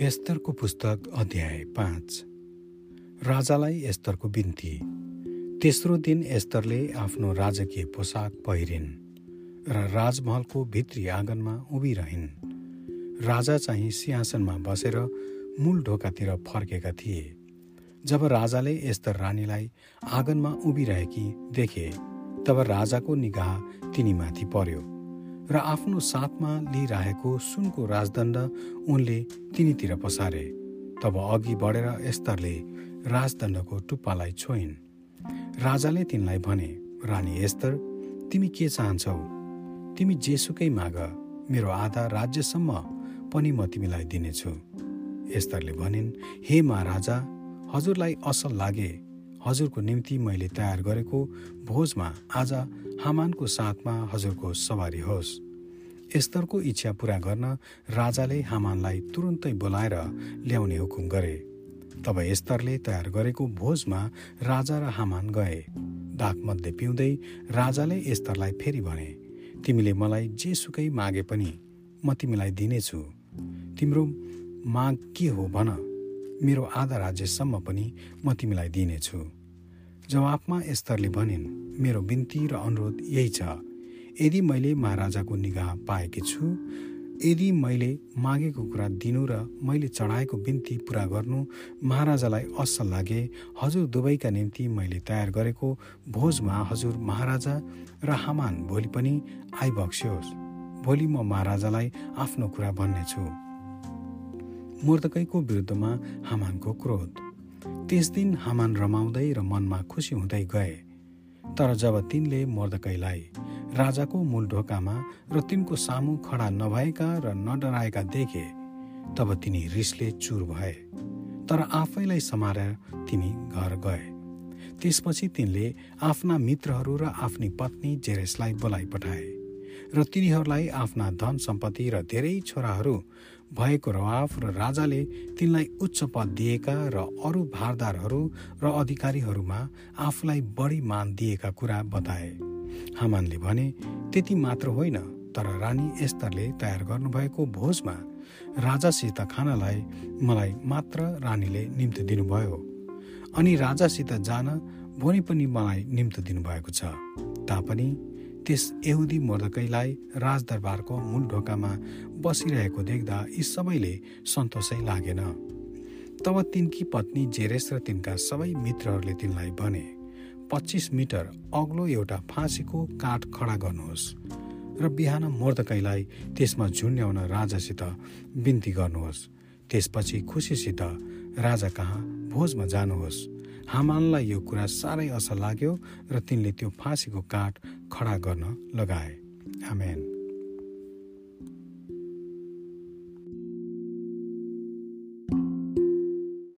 एस्तरको पुस्तक अध्याय पाँच। राजालाई एस्तरको बिन्ती। तेस्रो दिन एस्तरले आफ्नो राजकीय पोसाक पहिरिन् र राजमहलको भित्री आँगनमा उभिरहन्। राजा चाहिँ सिंहासनमा बसेर मूल ढोकातिर फर्केका थिए। जब राजाले एस्तर रानीलाई आँगनमा उभिरहेकी देखे तब राजाको निगाह तिनीमाथि पर्यो। र आफ्नो साथमा लिइरहेको सुनको राजदण्ड उनले तिनीतिर पसारे तब अघि बढेर एस्तरले राजदण्डको टुप्पालाई छोइन्। राजाले तिनलाई भने रानी एस्तर तिमी के चाहन्छौ? तिमी जेसुकै माग मेरो आधा राज्यसम्म पनि म तिमीलाई दिनेछु। एस्तरले भनिन् हे महाराजा हजुरलाई असल लागे हजुरको निम्ति मैले तयार गरेको भोजमा आज हामानको साथमा हजुरको सवारी होस्। एस्तरको इच्छा पुरा गर्न राजाले हामानलाई तुरुन्तै बोलाएर ल्याउने हुकुम गरे। तब एस्तरले तयार गरेको भोजमा राजा र हामान गए। दागमध्ये पिउँदै राजाले एस्तरलाई फेरि भने तिमीले मलाई जेसुकै मागे पनि म तिमीलाई दिनेछु। तिम्रो माग के हो भन। मेरो आधा राज्यसम्म पनि म तिमीलाई दिनेछु। जवाफमा एस्तरले भनिन् मेरो बिन्ती र अनुरोध यही छ। यदि मैले महाराजाको निगाह पाएकी छु यदि मैले मागेको कुरा दिनु र मैले चढाएको बिन्ती पुरा गर्नु महाराजालाई असल लागे हजुर दुवैका निम्ति मैले तयार गरेको भोजमा हजुर महाराजा र हामान भोलि पनि आइबक्स्योस्। भोलि म महाराजालाई आफ्नो कुरा भन्नेछु। मुर्दकैको विरुद्धमा हामानको क्रोध। त्यस दिन हामान रमाउँदै र मनमा खुसी हुँदै गए। तर जब तिनले मर्दकैलाई राजाको मूल ढोकामा र तिनको सामु खडा नभएका र नडराएका देखे तब तिनी रिसले चुर भए। तर आफैलाई समारेर तिनी घर गए। त्यसपछि तिनले आफ्ना मित्रहरू र आफ्नी पत्नी जेरेसलाई बोलाइ पठाए। र तिनीहरूलाई आफ्ना धन सम्पत्ति र धेरै छोराहरू भएको रवाफ र राजाले तिनलाई उच्च पद दिएका र अरू भारदारहरू र अधिकारीहरूमा आफूलाई बढी मान दिएका कुरा बताए। हामानले भने त्यति मात्र होइन तर रानी एस्तरले तयार गर्नुभएको भोजमा राजासित खानालाई मलाई मात्र रानीले निम्ति दिनुभयो। अनि राजासित जान भोलि पनि मलाई निम्ति दिनुभएको छ। तापनि त्यस यहुदी मर्दकैलाई राजदरबारको मूल ढोकामा बसिरहेको देख्दा यी सबैले सन्तोषै लागेन। तब तिनकी पत्नी जेरेस र तिनका सबै मित्रहरूले तिनलाई भने पच्चिस मिटर अग्लो एउटा फाँसीको काठ खडा गर्नुहोस् र बिहान मर्दकैलाई त्यसमा झुन्ड्याउन राजासित बिन्ती गर्नुहोस्। त्यसपछि खुसीसित राजा कहाँ भोजमा जानुहोस्। हामानलाई यो कुरा साह्रै असल लाग्यो र तिनले त्यो फाँसीको काठ खडा गर्न लगाए। आमेन।